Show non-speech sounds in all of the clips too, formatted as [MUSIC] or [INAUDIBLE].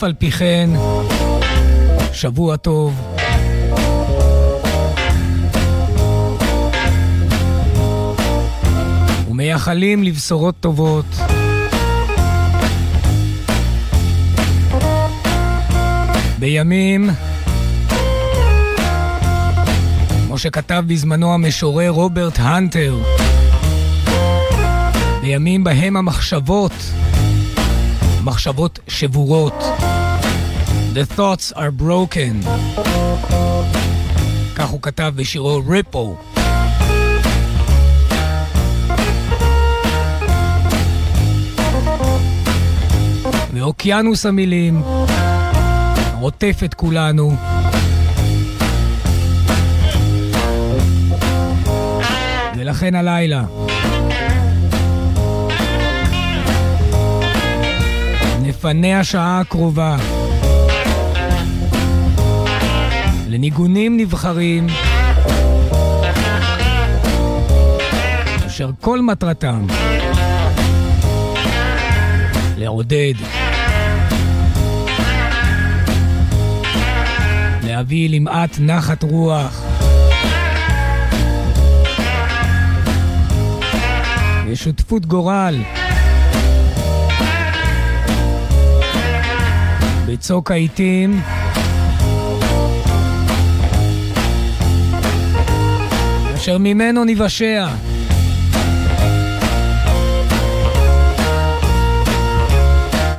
ואף על פי כן, שבוע טוב. ומייחלים לבשורות טובות. בימים, כמו שכתב בזמנו המשורר רוברט הנטר, בימים בהם המחשבות, מחשבות שבורות. The thoughts are broken. כך הוא כתב בשירו ריפו. ואוקיינוס המילים עוטף את כולנו. ולכן הלילה נפנה השעה הקרובה לניגונים נבחרים. אשר כל מטרתם לעודד, להביא למעט נחת רוח. ושותפות גורל. בצוק העיתים אשר ממנו ניוושע.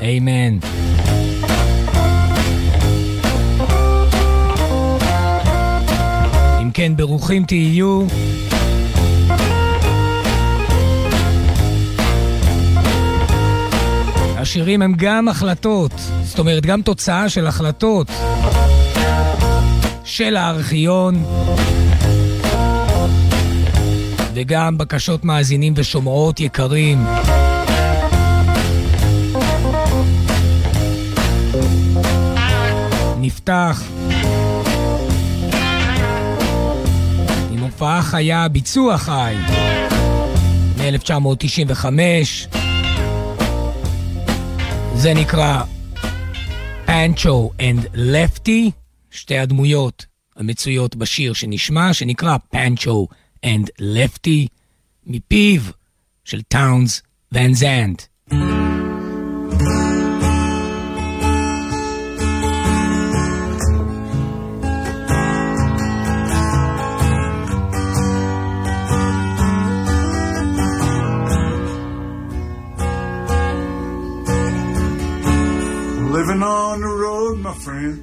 אמן. אם כן, ברוכים תהיו. השירים הם גם החלטות, זאת אומרת, גם תוצאה של החלטות של הארכיון. וגם בקשות מאזינים ושומעות יקרים. נפתח עם הופעה חיה, ביצוע חי, מ-1995. זה נקרא Pancho and Lefty, שתי הדמויות המצויות בשיר שנשמע, שנקרא Pancho and Lefty מפיו של טאונס ון זנד. Living on the road, my friend.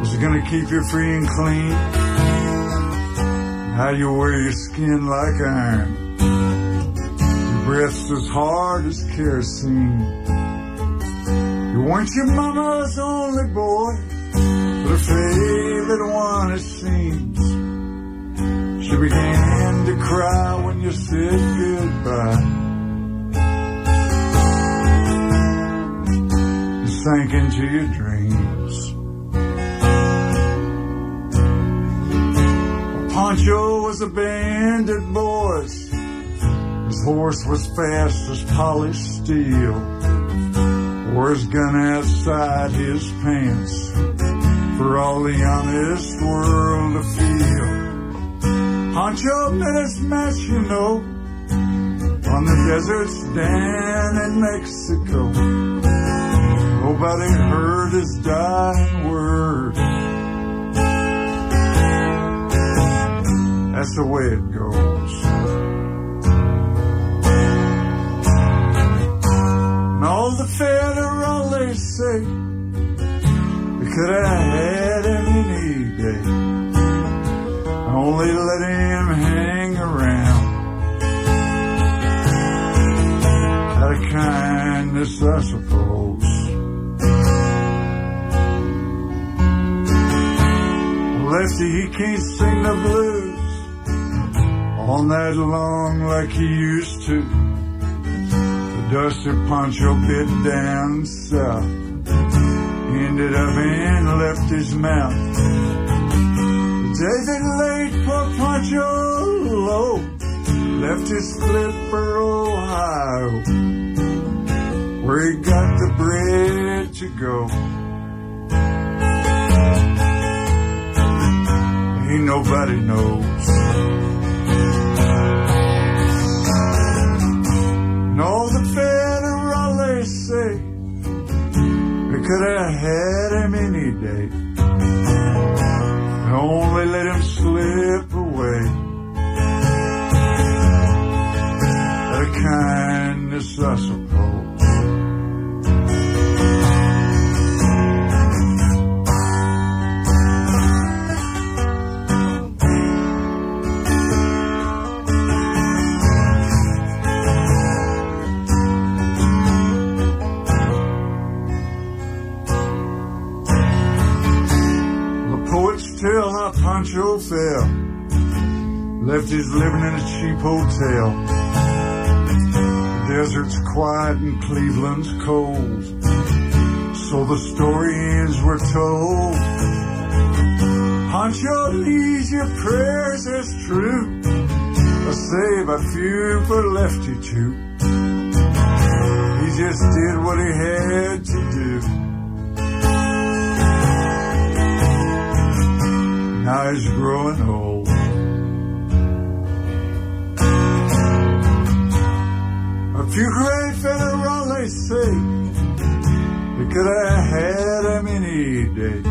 Was it gonna keep you free and clean? How you wear your skin like iron. Your breath's as hard as kerosene. You weren't your mama's only boy, but her favorite one it seems. She began to cry when you said goodbye. You sank into your dreams. Pancho was a bandit, boys. His horse was fast as polished steel. Wore his gun outside his pants for all the honest world to feel. Pancho met his match, you know, on the deserts down in Mexico. Nobody heard his dying word. That's the way it goes. And all the federal they say we could have had any day. Only let him hang around. Out of kindness, I suppose. Lefty, he can't sing the blues all night long like he used to. The dusty poncho bit down south ended up in his mouth. The day they laid poor Poncho low, Lefty split for Ohio. where he got the bread to go. Ain't nobody knows. Could have had him any day. Only let him slip away. Of kindness, I suppose. How Pancho fell. Left his living in a cheap hotel. The desert's quiet and Cleveland's cold. So the story ends we're told. Pancho leaves your prayers as true. I save a few for Lefty too. He just did what he had to do. Now he's growing old. A few gray great federales say they could have had him any day.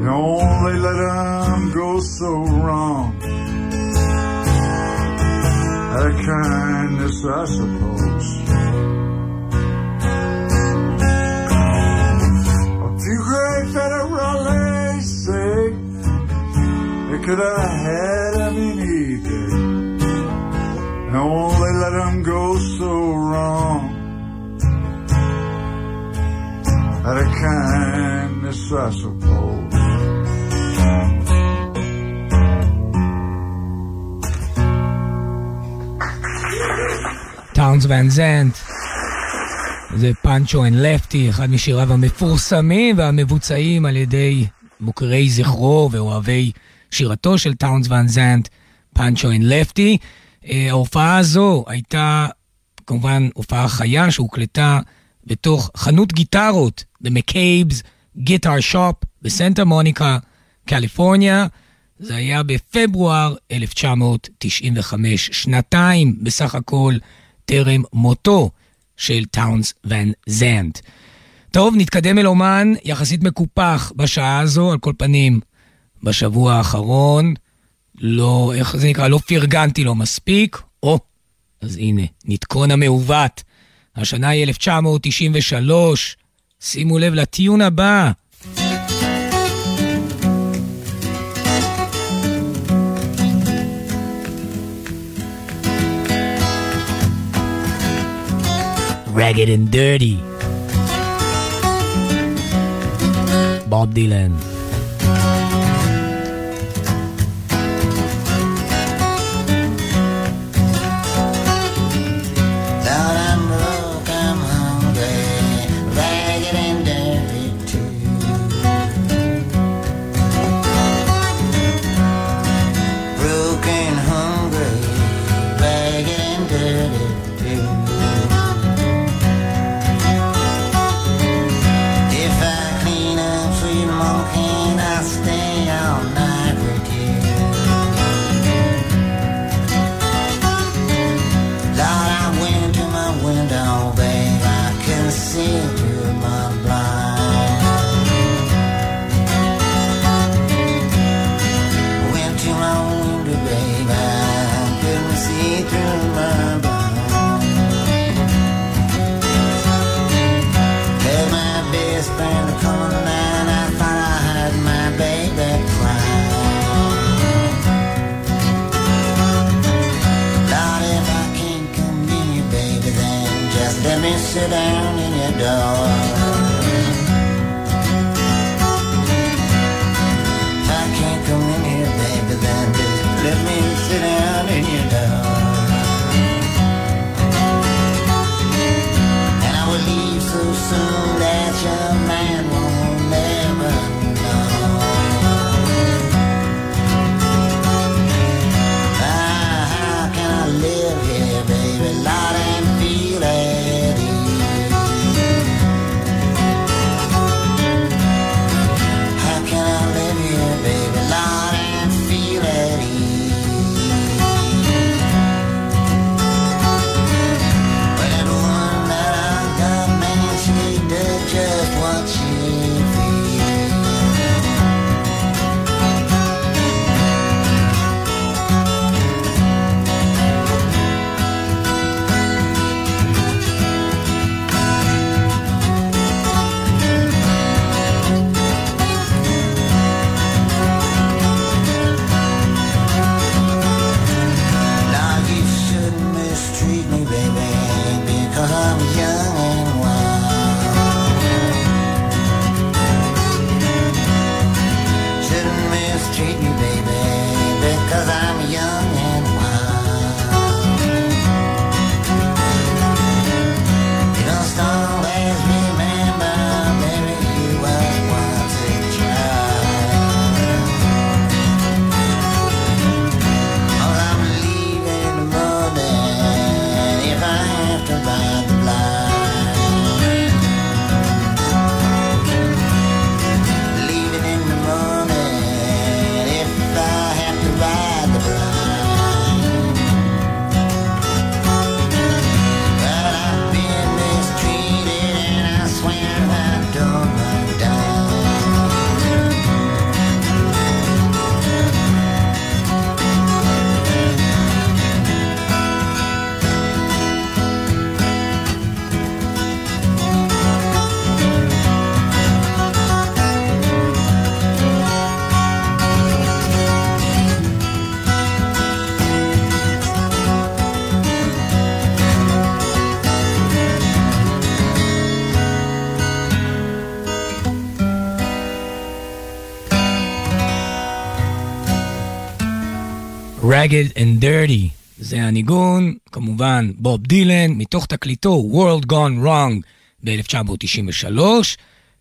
They only let him go so wrong. Out of kindness, I suppose. Could have had him any day. They only let him go so long. Out of kindness, I suppose. טאונס ואן זנדט. זה Pancho and Lefty, אחד משיריו המפורסמים והמבוצעים על ידי מוקירי זכרו ואוהבי שירתו של טאונס ואן זנדט, Pancho and Lefty. ההופעה הזו הייתה כמובן הופעה חיה שהוקלטה בתוך חנות גיטרות, McCabe's Guitar Shop בסנטה מוניקה, קליפורניה. זה היה בפברואר 1995, שנתיים בסך הכל טרם מותו של טאונס ון זנדט. טוב, נתקדם אל אומן יחסית מקופח בשעה הזו, על כל פנים, בשבוע האחרון, לא, איך זה נקרא? לא פרגנתי לו מספיק. או, אז הנה, נתקון המעוות. השנה היא 1993. שימו לב לטיון הבא. Ragged and Dirty. Bob Dylan. Ragged and Dirty. זה הניגון, כמובן, בוב דילן, מתוך תקליטו World Gone Wrong ב-1993.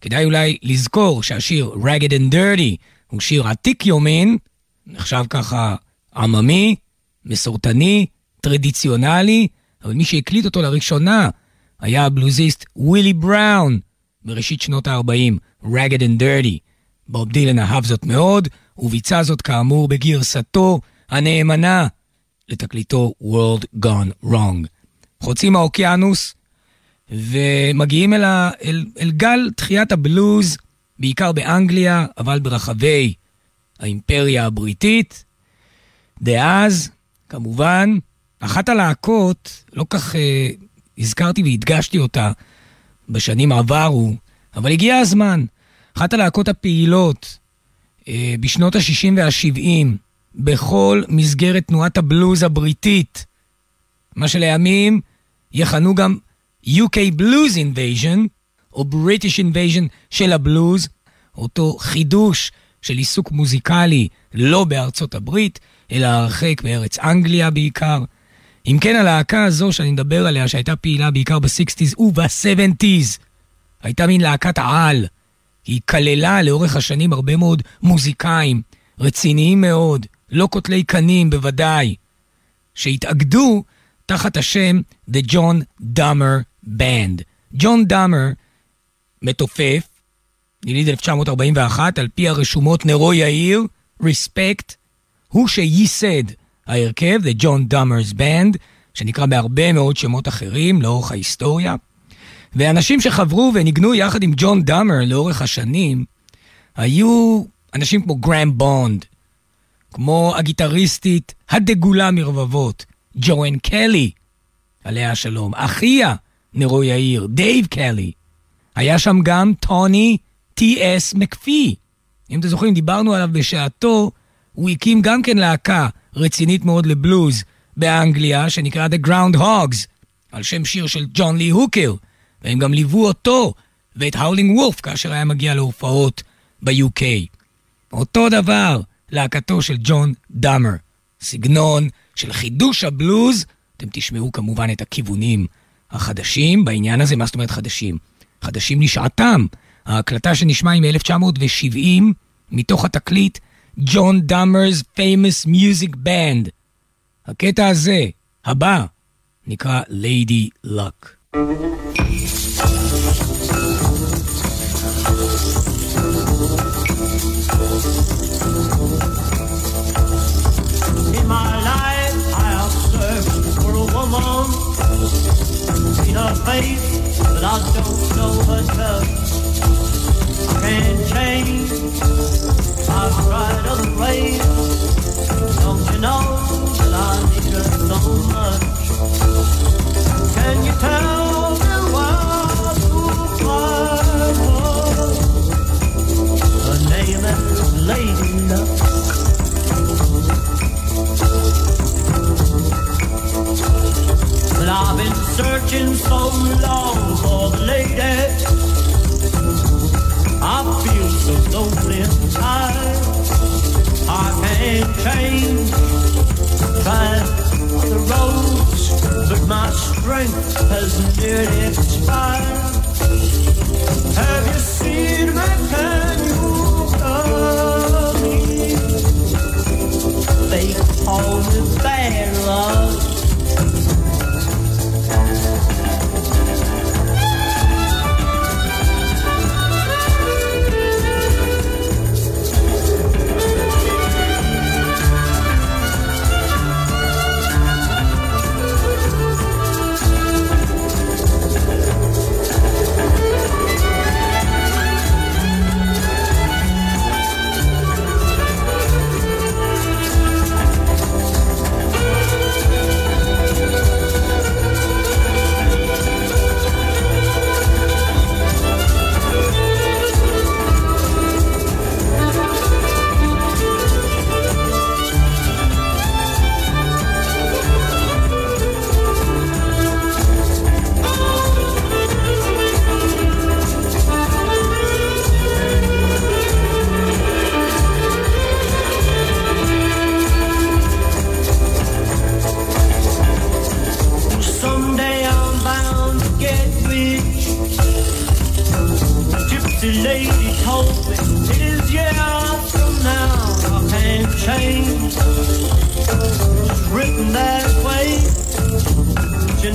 כדאי אולי לזכור שהשיר Ragged and Dirty הוא שיר עתיק יומין, נחשב ככה עממי, מסורתני, טרדיציונלי, אבל מי שהקליט אותו לראשונה היה הבלוזיסט ווילי בראון בראשית שנות ה-40, Ragged and Dirty. בוב דילן אהב זאת מאוד, וביצע זאת כאמור בגרסתו הנאמנה לתקליטו World Gone Wrong. חוצים האוקיינוס ומגיעים אל, ה, אל, אל גל תחיית הבלוז, בעיקר באנגליה, אבל ברחבי האימפריה הבריטית. דאז, כמובן, אחת הלהקות, לא כך אה, הזכרתי והדגשתי אותה בשנים עברו, אבל הגיע הזמן. אחת הלהקות הפעילות אה, בשנות ה-60 וה-70, בכל מסגרת תנועת הבלוז הבריטית, מה שלימים יכנו גם UK Blues Invasion, או British Invasion של הבלוז, אותו חידוש של עיסוק מוזיקלי לא בארצות הברית, אלא הרחק בארץ אנגליה בעיקר. אם כן, הלהקה הזו שאני מדבר עליה, שהייתה פעילה בעיקר ב-60's וב-70's, הייתה מין להקת העל. היא כללה לאורך השנים הרבה מאוד מוזיקאים, רציניים מאוד, לא קוטלי קנים בוודאי, שהתאגדו תחת השם The John Dummer Band. ג'ון דאמר מתופף, יליד 1941, על פי הרשומות נרו יאיר, Respect, הוא שייסד ההרכב, The John Dummer's Band, שנקרא בהרבה מאוד שמות אחרים לאורך ההיסטוריה. ואנשים שחברו וניגנו יחד עם ג'ון דאמר לאורך השנים, היו אנשים כמו גרם בונד, כמו הגיטריסטית הדגולה מרבבה, ג'ואן קלי, עליה השלום, אחיה נרו יאיר, דייב קלי. היה שם גם טוני טי.אס מקפי. אם אתם זוכרים, דיברנו עליו בשעתו, הוא הקים גם כן להקה רצינית מאוד לבלוז באנגליה, שנקרא The Ground Hogs, על שם שיר של ג'ון לי הוקר, והם גם ליוו אותו ואת האולינג וולף כאשר היה מגיע להופעות ב-UK. אותו דבר, להקתו של ג'ון דאמר. סגנון של חידוש הבלוז, אתם תשמעו כמובן את הכיוונים החדשים בעניין הזה, מה זאת אומרת חדשים? חדשים לשעתם. ההקלטה שנשמע היא מ-1970, מתוך התקליט ג'ון דאמר's Famous Music Band. הקטע הזה, הבא, נקרא Lady Luck. Face, but I don't know her touch. I can't change. I've tried other ways. Don't you know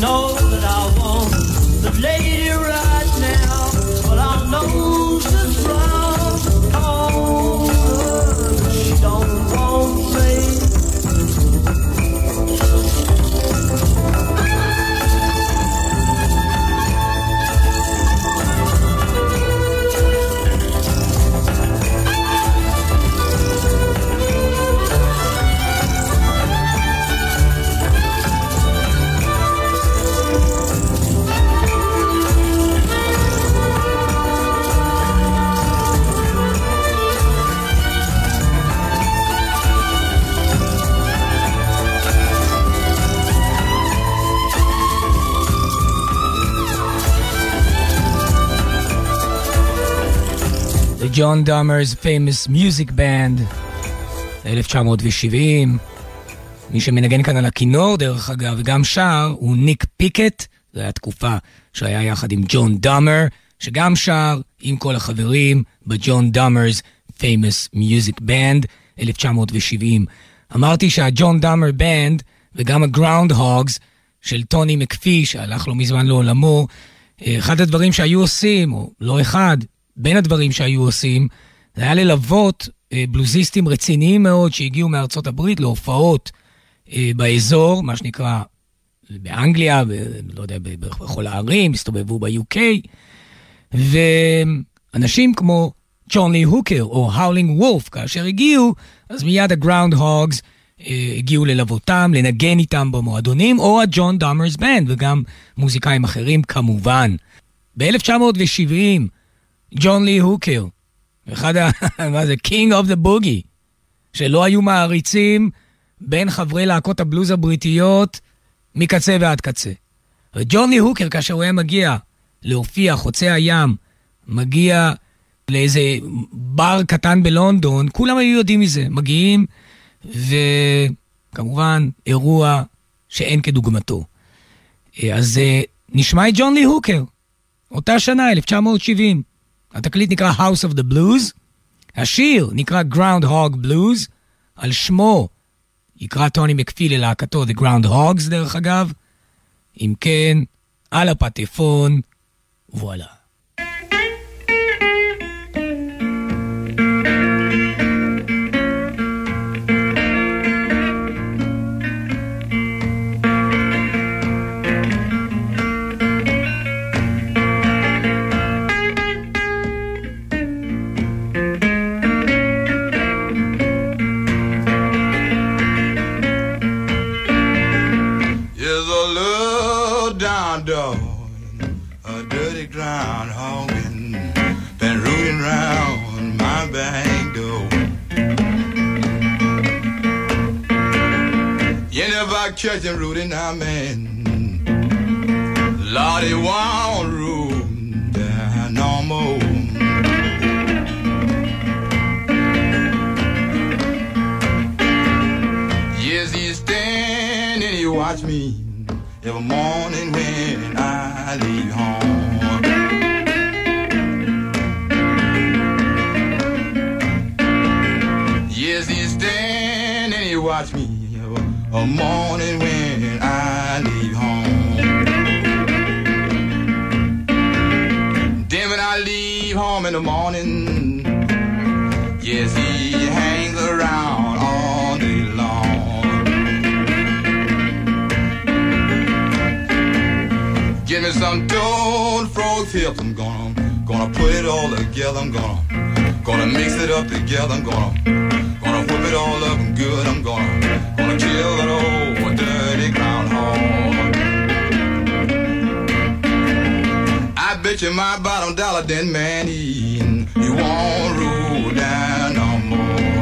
know John Dummer's famous music band, 1970. מי שמנגן כאן על הכינור, דרך אגב, וגם שר, הוא ניק פיקט. זו הייתה תקופה שהיה יחד עם ג'ון דאמר, שגם שר עם כל החברים בג'ון דאמר's famous music band, 1970. אמרתי שהג'ון דאמר בנד וגם הגראונד הוגס של טוני מקפי, שהלך לא מזמן לעולמו, אחד הדברים שהיו עושים, או לא אחד, בין הדברים שהיו עושים, זה היה ללוות אה, בלוזיסטים רציניים מאוד שהגיעו מארצות הברית להופעות אה, באזור, מה שנקרא באנגליה, ב, לא יודע, ב- בכל הערים, הסתובבו ב-UK, ואנשים כמו ג'ון הוקר או Howlin' Wolf, כאשר הגיעו, אז מיד ה Groundhogs אה, הגיעו ללוותם, לנגן איתם במועדונים, או ה John Dummer's Band, וגם מוזיקאים אחרים כמובן. ב-1970, ג'ון לי הוקר, אחד ה... [LAUGHS] מה זה? King of the Boogie, שלא היו מעריצים בין חברי להקות הבלוז הבריטיות מקצה ועד קצה. וג'ון לי הוקר, כאשר הוא היה מגיע להופיע חוצה הים, מגיע לאיזה בר קטן בלונדון, כולם היו יודעים מזה, מגיעים, וכמובן, אירוע שאין כדוגמתו. אז אה, נשמע את ג'ון לי הוקר, אותה שנה, 1970. התקליט נקרא House of the Blues, השיר נקרא Groundhog Blues, על שמו יקרא טוני מקפי ללהקתו The Groundhogs דרך אגב. אם כן, על הפטפון, וואלה. Catch him rooting now, man. Nobody want room there no more. Yes, he's standing, he watch me every morning when I leave home. Yes, he's standing, he watch me a morning when I leave home. Then when I leave home in the morning, yes, he hangs around all day long. Give me some toad frog tips. I'm gonna, gonna put it all together. I'm gonna, gonna mix it up together. I'm gonna, gonna whip it all up good. I'm gonna, old dirty. I bet you my bottom dollar then man. You won't rule down no more.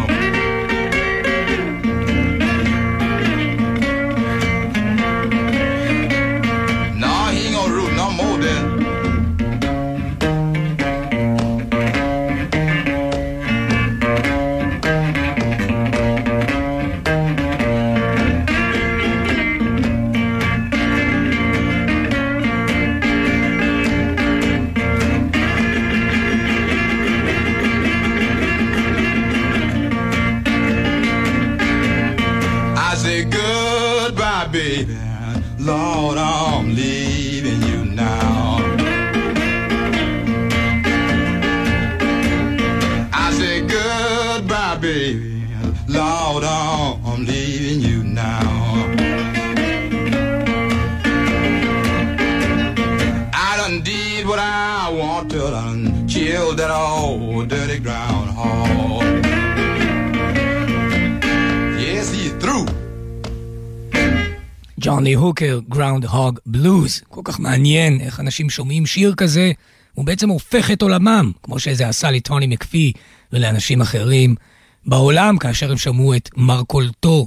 Hold on. לי הוקר, גראונד הוג בלוז. כל כך מעניין איך אנשים שומעים שיר כזה, הוא בעצם הופך את עולמם, כמו שזה עשה לטוני מקפי ולאנשים אחרים בעולם, כאשר הם שמעו את מרכולתו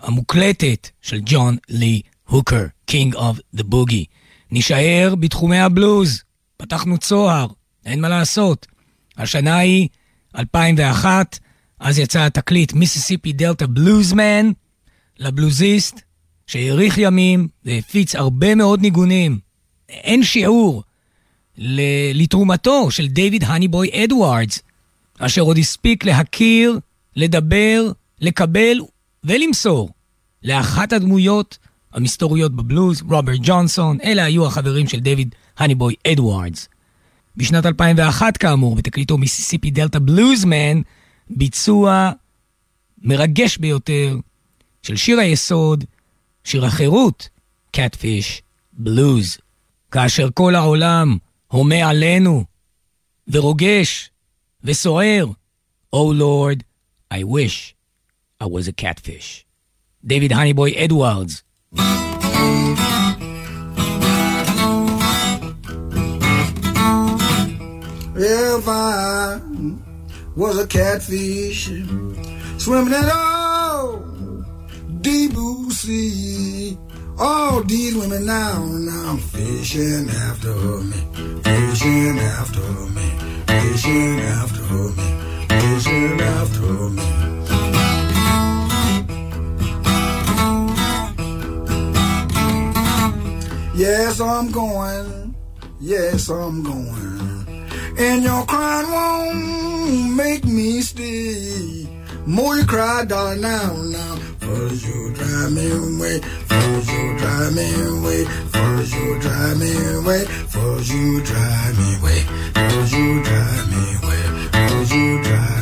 המוקלטת של ג'ון לי הוקר, King of the Boogie. נישאר בתחומי הבלוז, פתחנו צוהר, אין מה לעשות. השנה היא 2001, אז יצא התקליט מיסיסיפי דלתא בלוזמן לבלוזיסט שהאריך ימים והפיץ הרבה מאוד ניגונים. אין שיעור לתרומתו של דיוויד הניבוי אדוארדס, אשר עוד הספיק להכיר, לדבר, לקבל ולמסור לאחת הדמויות המסתוריות בבלוז, רוברט ג'ונסון, אלה היו החברים של דיוויד הניבוי אדוארדס. בשנת 2001, כאמור, בתקליטו מיסיסיפי דלתא בלוזמן, ביצוע מרגש ביותר של שיר היסוד, שיר החירות, Catfish Blues. כאשר כל העולם הומה עלינו, ורוגש, וסוער, Oh Lord, I wish I was a catfish. דייוויד הניבוי אדוארדס. If I was a catfish swimming in old deep blue sea, all these women now now fishing after me, fishing after me, fishing after me, fishing after me. Yes, I'm going. Yes, I'm going. And your crying won't make me stay. More you cry, darling, now, now. First you drive me away. You drive me away. You drive me away. You drive me away. You drive me away. You drive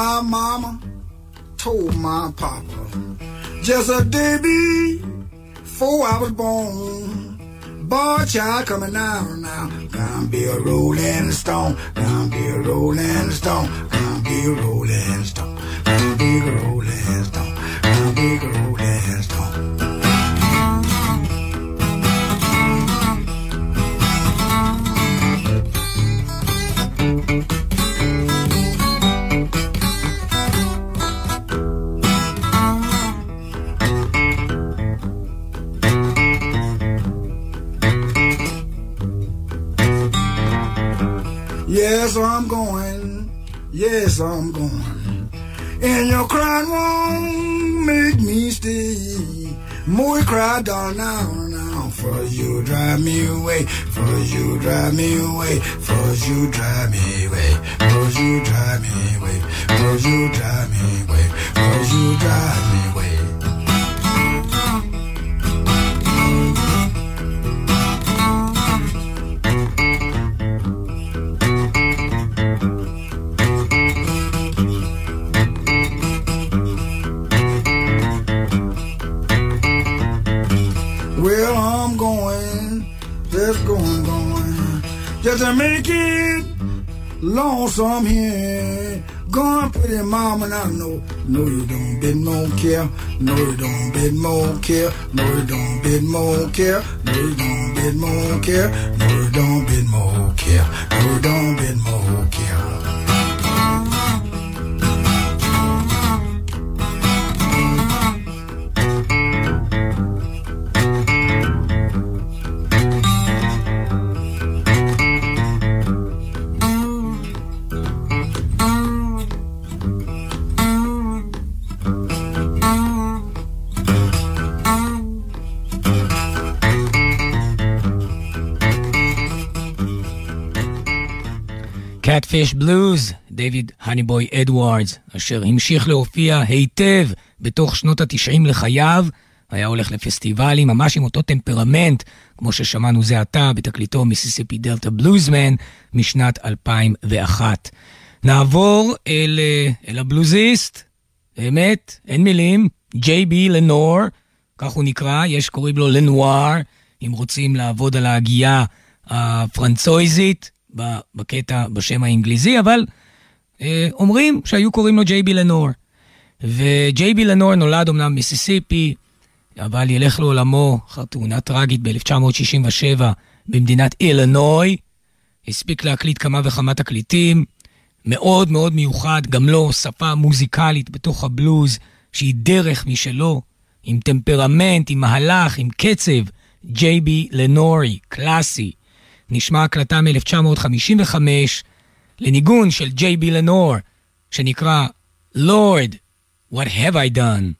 my mama told my papa just a day before I was born. Boy, child coming down now. Gonna be a rolling stone. Gonna be a rolling stone. Gonna be a rolling stone. Gonna be a rolling stone. Gonna be a rolling stone. Yes, I'm going. Yes, I'm going. And your crying won't make me stay. More cry, darling, now, now. For you drive me away. For you drive me away. For you drive me away. For you drive me away. For you drive me away. For you drive me away. To make it lonesome here. Going pretty mama, and I know, no you don't bid more care, no you don't bid more care, no you don't bid more care, no you don't bid more care, no you don't bid more care, no you don't bid Catfish Blues, דייוויד האניבוי אדוארדס, אשר המשיך להופיע היטב בתוך שנות התשעים לחייו, היה הולך לפסטיבלים ממש עם אותו טמפרמנט, כמו ששמענו זה עתה בתקליטו Mississippi Delta Bluesman משנת 2001. נעבור אל, אה, אל הבלוזיסט, באמת, אין מילים, ג'יי בי לנור, כך הוא נקרא, יש קוראים לו לנואר, אם רוצים לעבוד על ההגייה הפרנצויזית, בקטע בשם האנגליזי, אבל אה, אומרים שהיו קוראים לו ג'יי בי לנור. וג'יי בי לנור נולד אמנם מיסיסיפי, אבל ילך לעולמו אחר תאונה טראגית ב-1967 במדינת אילנוי. הספיק להקליט כמה וכמה תקליטים, מאוד מאוד מיוחד, גם לו שפה מוזיקלית בתוך הבלוז, שהיא דרך משלו, עם טמפרמנט, עם מהלך, עם קצב. ג'יי בי לנורי, קלאסי. נשמע הקלטה מ-1955 לניגון של ג'יי בי לנור, שנקרא Lord, What Have I Done?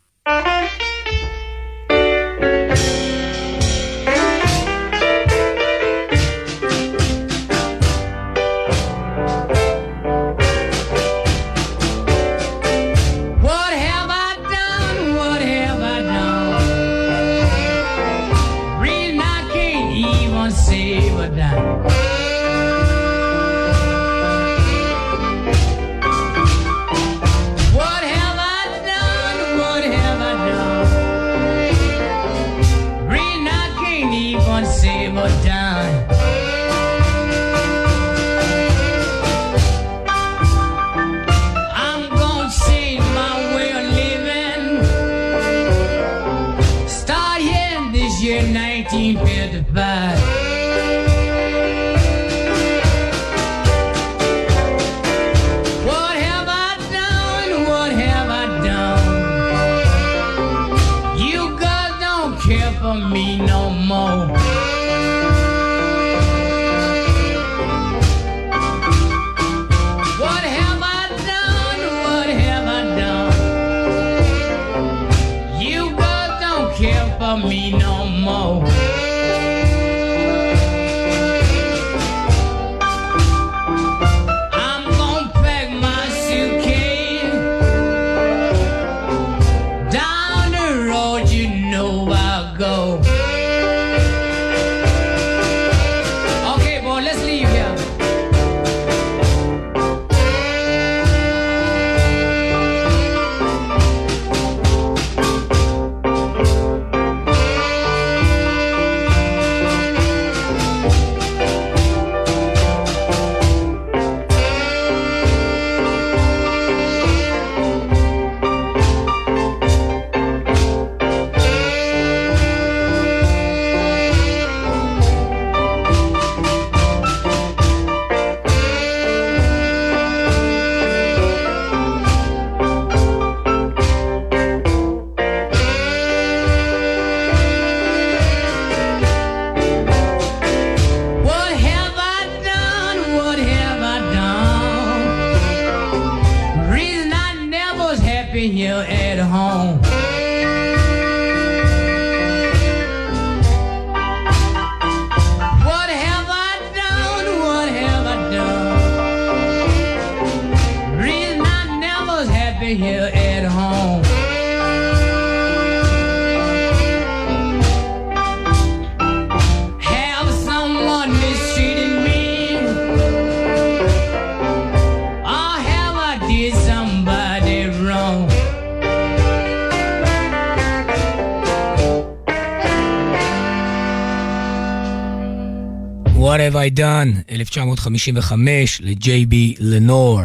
Have I done, 1955, לג'יי.בי לנור.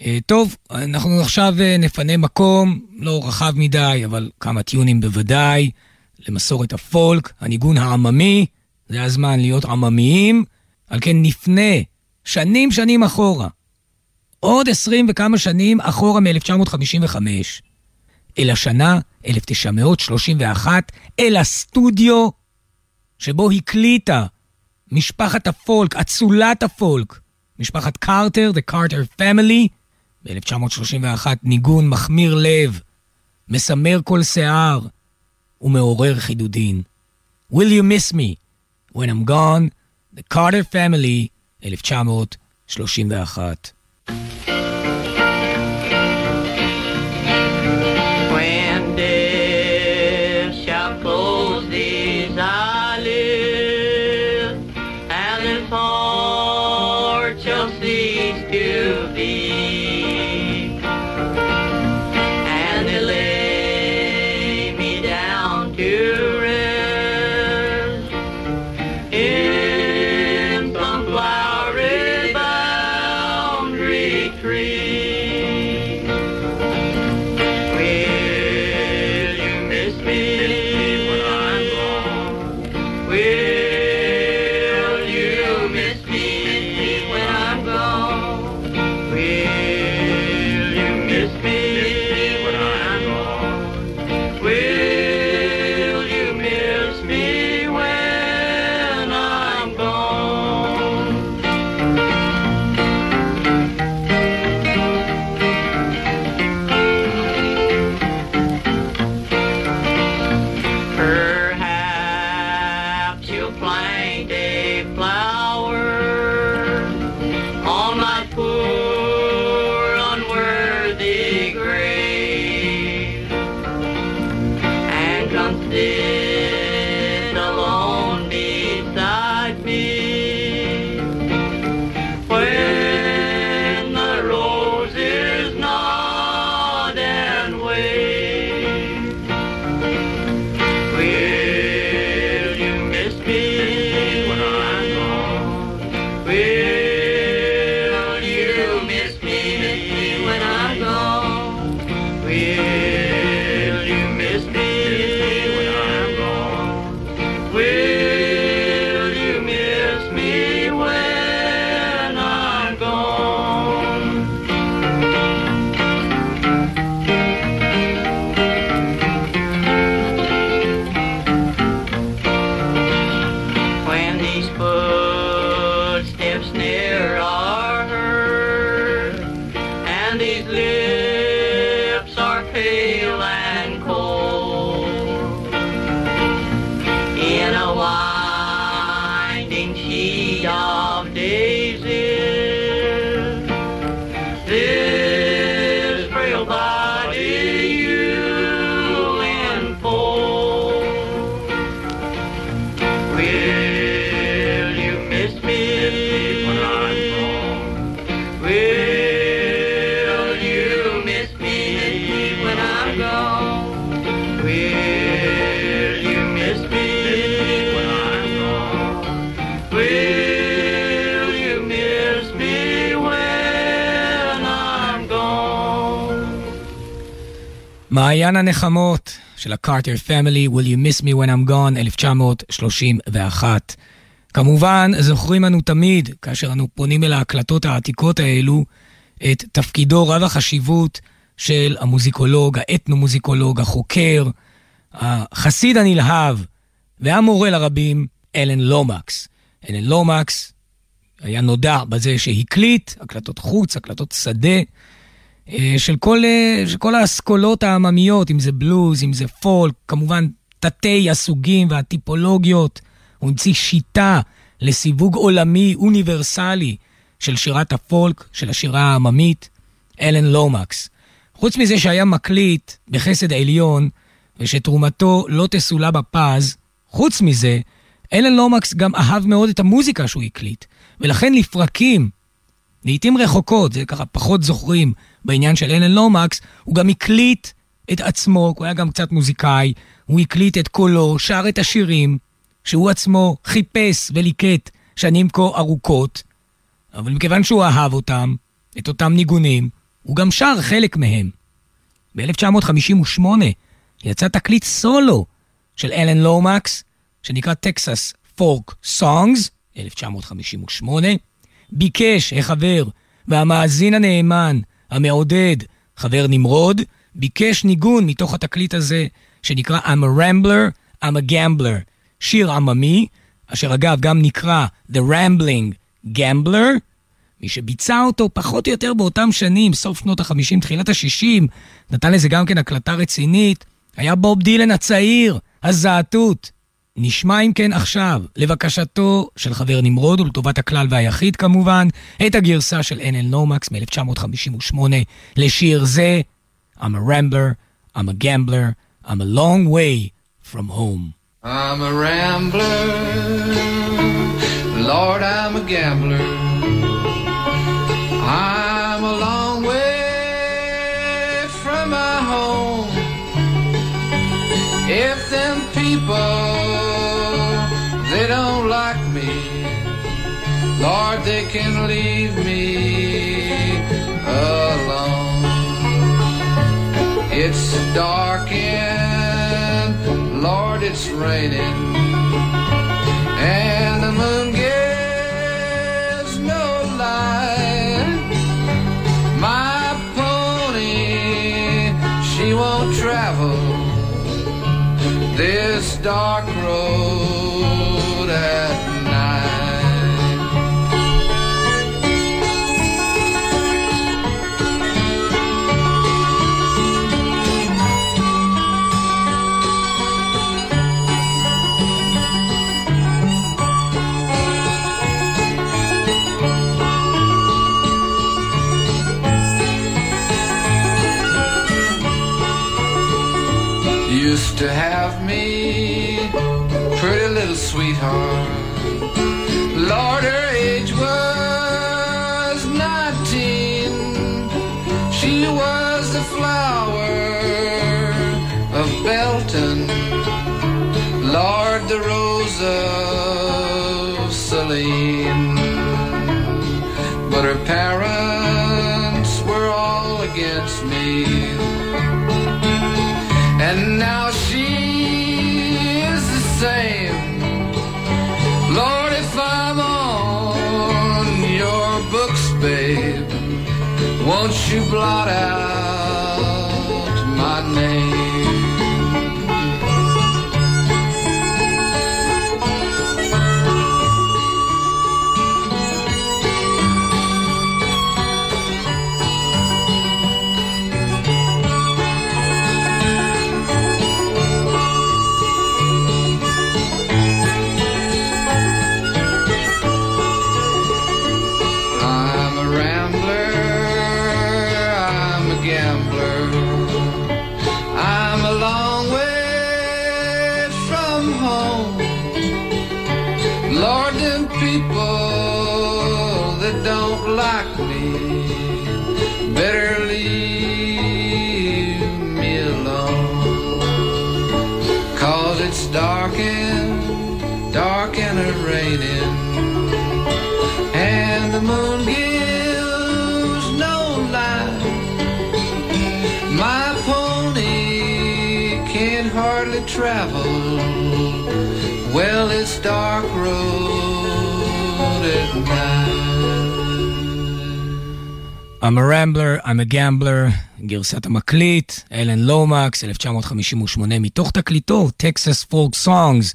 אה, טוב, אנחנו עכשיו אה, נפנה מקום, לא רחב מדי, אבל כמה טיונים בוודאי, למסורת הפולק, הניגון העממי, זה הזמן להיות עממיים, על כן נפנה שנים שנים אחורה, עוד עשרים וכמה שנים אחורה מ-1955, אל השנה 1931, אל הסטודיו שבו הקליטה משפחת הפולק, אצולת הפולק, משפחת קרטר, The Carter Family, ב-1931 ניגון מחמיר לב, מסמר כל שיער ומעורר חידודין. Will you miss me when I'm gone? The Carter Family, 1931. מעיין הנחמות של הקרטר פמילי, Will you miss me when I'm gone, 1931. כמובן, זוכרים אנו תמיד, כאשר אנו פונים אל ההקלטות העתיקות האלו, את תפקידו רב החשיבות של המוזיקולוג, האתנו-מוזיקולוג, החוקר, החסיד הנלהב והמורה לרבים, אלן לומקס. אלן לומקס היה נודע בזה שהקליט הקלטות חוץ, הקלטות שדה, של כל, אה, של כל האסכולות העממיות, אם זה בלוז, אם זה פולק, כמובן תתי הסוגים והטיפולוגיות. הוא המציא שיטה לסיווג עולמי אוניברסלי של שירת הפולק, של השירה העממית, אלן לומקס. חוץ מזה שהיה מקליט בחסד העליון, ושתרומתו לא תסולא בפז, חוץ מזה, אלן לומקס גם אהב מאוד את המוזיקה שהוא הקליט, ולכן לפרקים, לעיתים רחוקות, זה ככה פחות זוכרים בעניין של אלן לומקס, הוא גם הקליט את עצמו, הוא היה גם קצת מוזיקאי, הוא הקליט את קולו, שר את השירים, שהוא עצמו חיפש וליקט שנים כה ארוכות, אבל מכיוון שהוא אהב אותם, את אותם ניגונים, הוא גם שר חלק מהם. ב-1958 יצא תקליט סולו של אלן לומקס, שנקרא טקסס פורק סונגס, 1958. ביקש החבר והמאזין הנאמן, המעודד, חבר נמרוד, ביקש ניגון מתוך התקליט הזה, שנקרא I'm a Rambler, I'm a Gambler, שיר עממי, אשר אגב גם נקרא The Rambling Gambler. מי שביצע אותו פחות או יותר באותם שנים, סוף שנות ה-50, תחילת ה-60, נתן לזה גם כן הקלטה רצינית, היה בוב דילן הצעיר, הזעתות. נשמע אם כן עכשיו, לבקשתו של חבר נמרוד ולטובת הכלל והיחיד כמובן, את הגרסה של NL נומקס מ-1958 לשיר זה, I'm a rambler, I'm a gambler, I'm a long way from home. I'm a rambler, Lord, I'm a gambler. Leave me alone. It's dark and Lord, it's raining, and the moon gives no light. My pony, she won't travel this dark you blot out I'm a Rambler, I'm a Gambler, גרסת המקליט, אלן לומקס, 1958, מתוך תקליטו, Texas Folk Songs.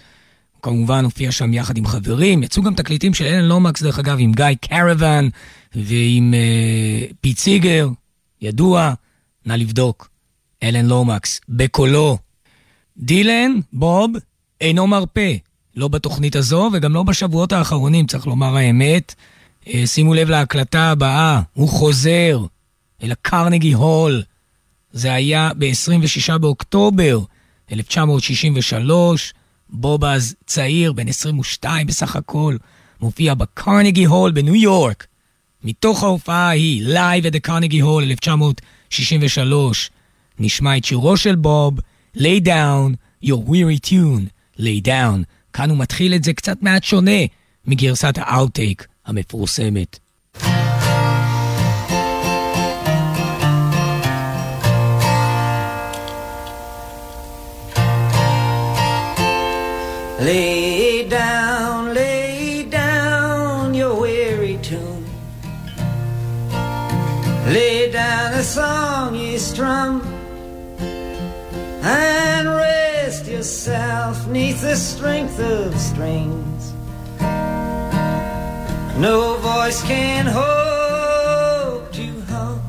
הוא כמובן הופיע שם יחד עם חברים, יצאו גם תקליטים של אלן לומקס, דרך אגב, עם גיא קרוון ועם פיט סיגר, ידוע, נא לבדוק, אלן לומקס, בקולו. דילן, בוב, אינו מרפה, לא בתוכנית הזו וגם לא בשבועות האחרונים, צריך לומר האמת. אה, שימו לב להקלטה הבאה, הוא חוזר אל הקרנגי הול. זה היה ב-26 באוקטובר 1963, בוב אז צעיר, בן 22 בסך הכל, מופיע בקרנגי הול בניו יורק. מתוך ההופעה ההיא, Live at the Carnegie Hall 1963, נשמע את שירו של בוב, Lay Down, Your Weary Tune, Lay Down. כאן הוא מתחיל את זה קצת מעט שונה מגרסת האאוטטייק המפורסמת. Lay down, lay down your weary tune. Lay down the song you strum and rest yourself neath the strength of strings. No voice can hold you home.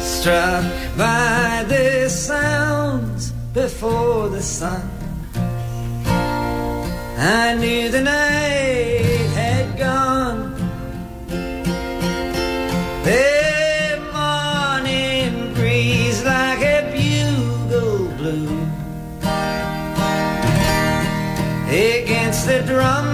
Struck by the sounds before the sun, I knew the night had gone. The morning breeze like a bugle blew against the drum.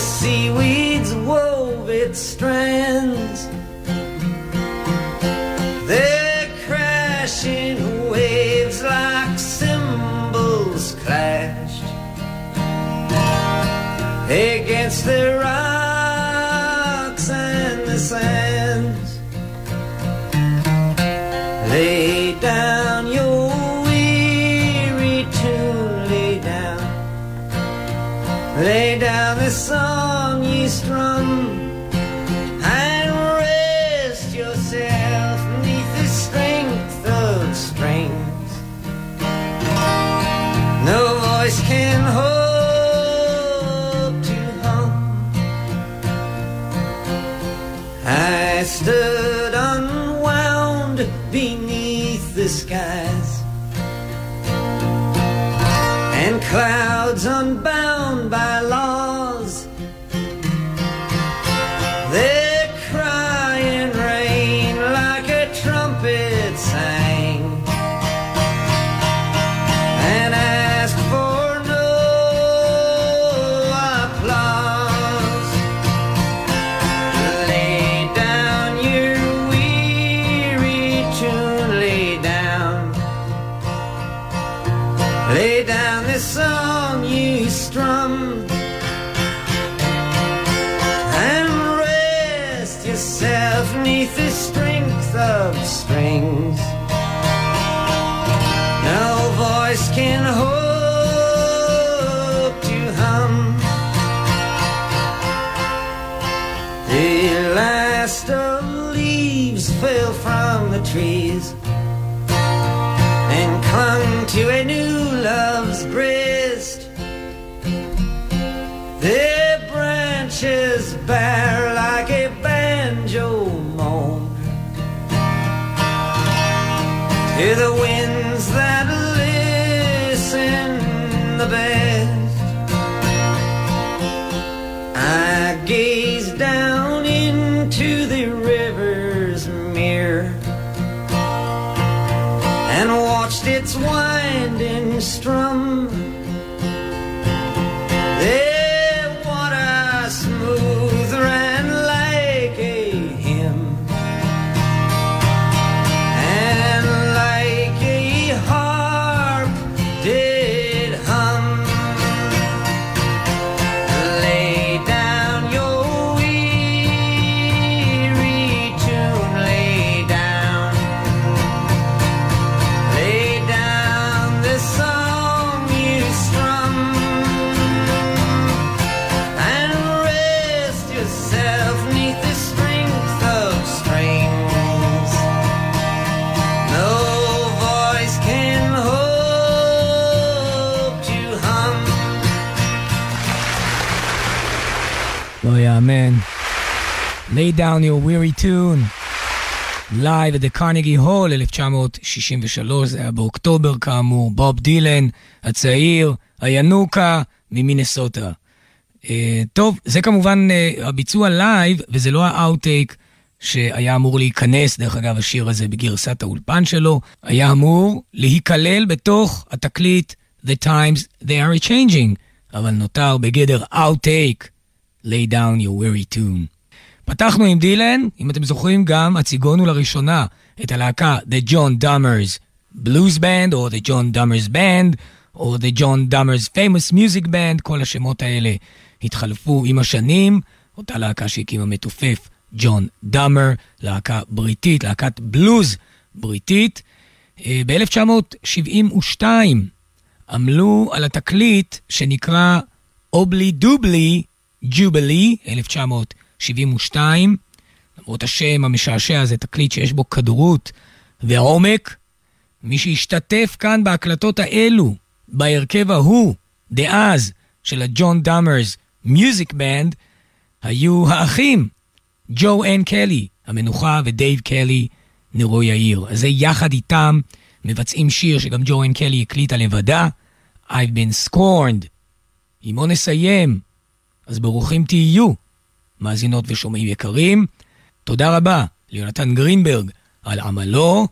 seaweeds wove its strands. They're crashing waves like cymbals clashed against their leaves fell from the trees and clung to a new lay down your weary tune. Live at the Carnegie Hall, 1963, זה היה באוקטובר כאמור, בוב דילן, הצעיר, הינוקה ממינסוטה. אה, טוב, זה כמובן אה, הביצוע live, וזה לא ה outtake שהיה אמור להיכנס, דרך אגב, השיר הזה בגרסת האולפן שלו, היה אמור להיכלל בתוך התקליט The Times They Are Changing, אבל נותר בגדר Outtake, Lay Down Your Weary Tune. פתחנו עם דילן, אם אתם זוכרים גם, הציגונו לראשונה את הלהקה The John Dummers Blues Band, או The John Dummers Band, או The John Dummers Famous Music Band, כל השמות האלה התחלפו עם השנים. אותה להקה שהקים המתופף ג'ון דאמר, להקה בריטית, להקת בלוז בריטית. אה, ב-1972 עמלו על התקליט שנקרא Oobleedooblee Jubilee, 1972. למרות השם המשעשע זה תקליט שיש בו קדרות ועומק. מי שהשתתף כאן בהקלטות האלו, בהרכב ההוא, דאז, של ה John Dummer's Music Band, היו האחים ג'ו אן קלי, המנוחה, ודייב קלי, נרו יאיר. אז זה יחד איתם מבצעים שיר שגם ג'ו אן קלי הקליטה לבדה, I've been scorned. לא נסיים, אז ברוכים תהיו, מאזינות ושומעים יקרים. תודה רבה ליונתן גרינברג על עמלו,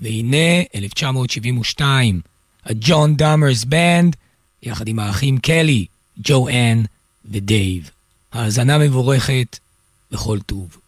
והנה 1972, ה John Dummer's Band, יחד עם האחים קלי, ג'ו אן ודייב. האזנה מבורכת וכל טוב.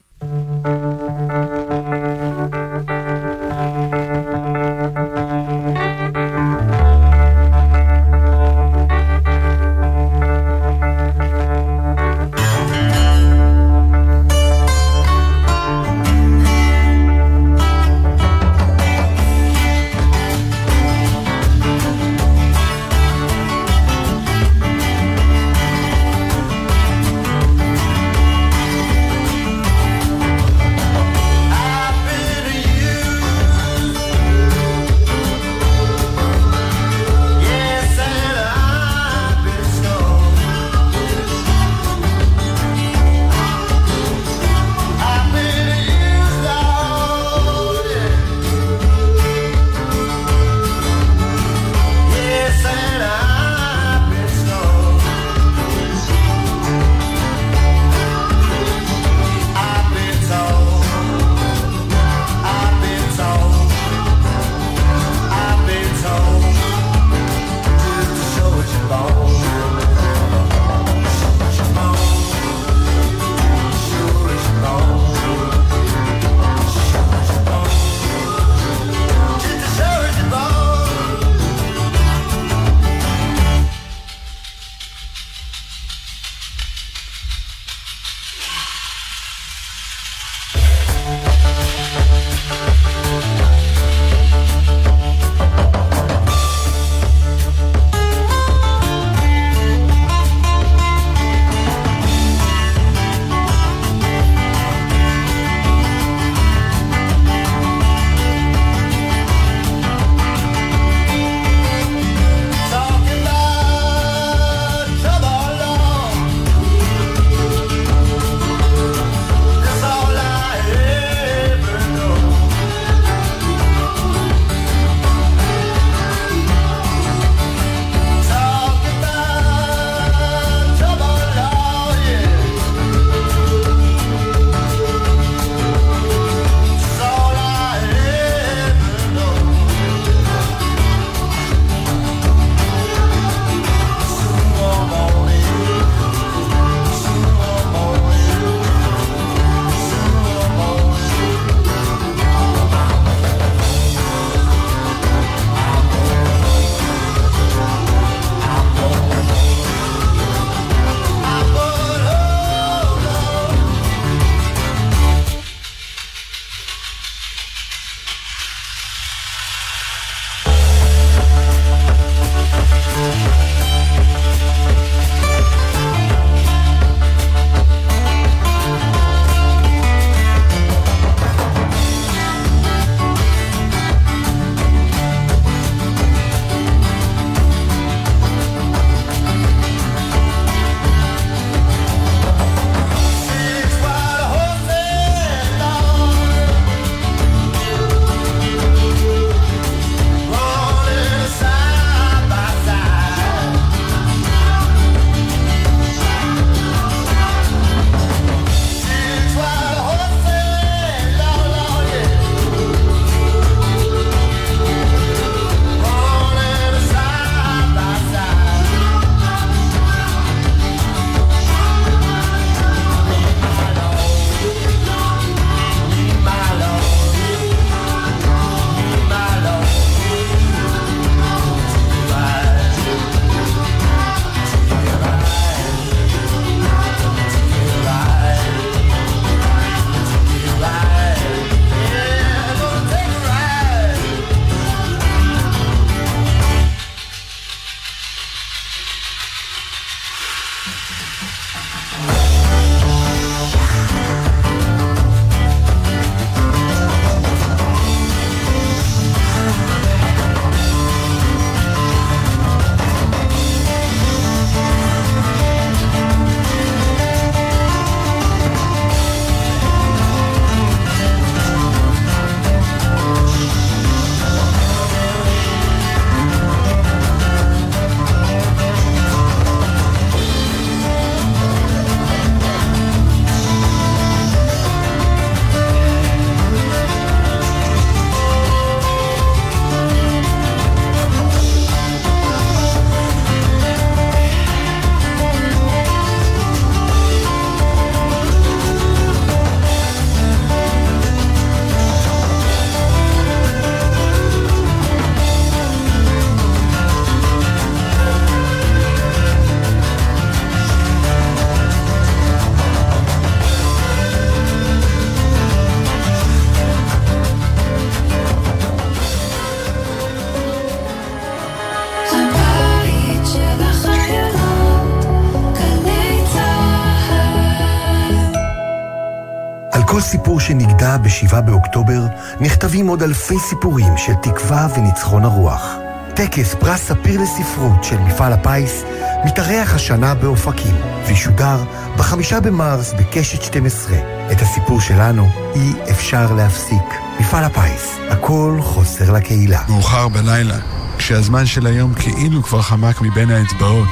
לכל סיפור שנגדע ב-7 באוקטובר נכתבים עוד אלפי סיפורים של תקווה וניצחון הרוח. טקס פרס ספיר לספרות של מפעל הפיס מתארח השנה באופקים, וישודר בחמישה במרס בקשת 12. את הסיפור שלנו אי אפשר להפסיק. מפעל הפיס, הכל חוזר לקהילה. מאוחר בלילה, כשהזמן של היום כאילו כבר חמק מבין האצבעות.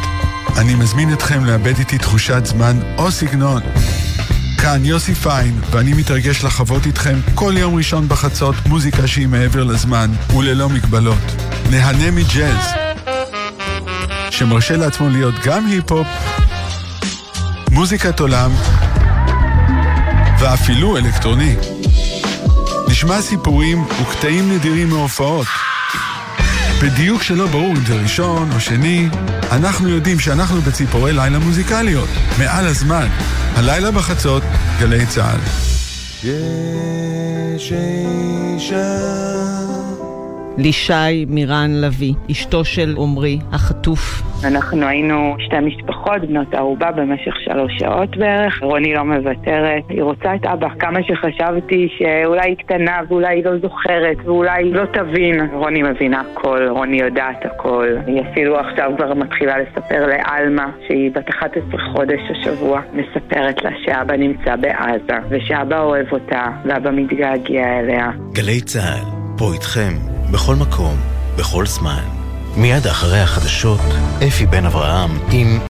אני מזמין אתכם לאבד איתי תחושת זמן או סגנון. כאן יוסי פיין, ואני מתרגש לחוות איתכם כל יום ראשון בחצות מוזיקה שהיא מעבר לזמן וללא מגבלות. נהנה מג'אז, שמרשה לעצמו להיות גם היפ-הופ, מוזיקת עולם ואפילו אלקטרוני. נשמע סיפורים וקטעים נדירים מהופעות. בדיוק שלא ברור אם זה ראשון או שני, אנחנו יודעים שאנחנו בציפורי לילה מוזיקליות, מעל הזמן. הלילה בחצות, גלי צה"ל. יש אישה לישי מירן לביא, אשתו של עמרי, החטוף. אנחנו היינו שתי משפחות, בנות ערובה, במשך שלוש שעות בערך. רוני לא מוותרת, היא רוצה את אבא. כמה שחשבתי שאולי היא קטנה ואולי היא לא זוכרת ואולי היא לא תבין. רוני מבינה הכל, רוני יודעת הכל. היא אפילו עכשיו כבר מתחילה לספר לעלמה, שהיא בת 11 חודש השבוע, מספרת לה שאבא נמצא בעזה, ושאבא אוהב אותה, ואבא מתגעגע אליה. גלי צה"ל, פה איתכם. בכל מקום, בכל זמן. מיד אחרי החדשות, אפי בן אברהם עם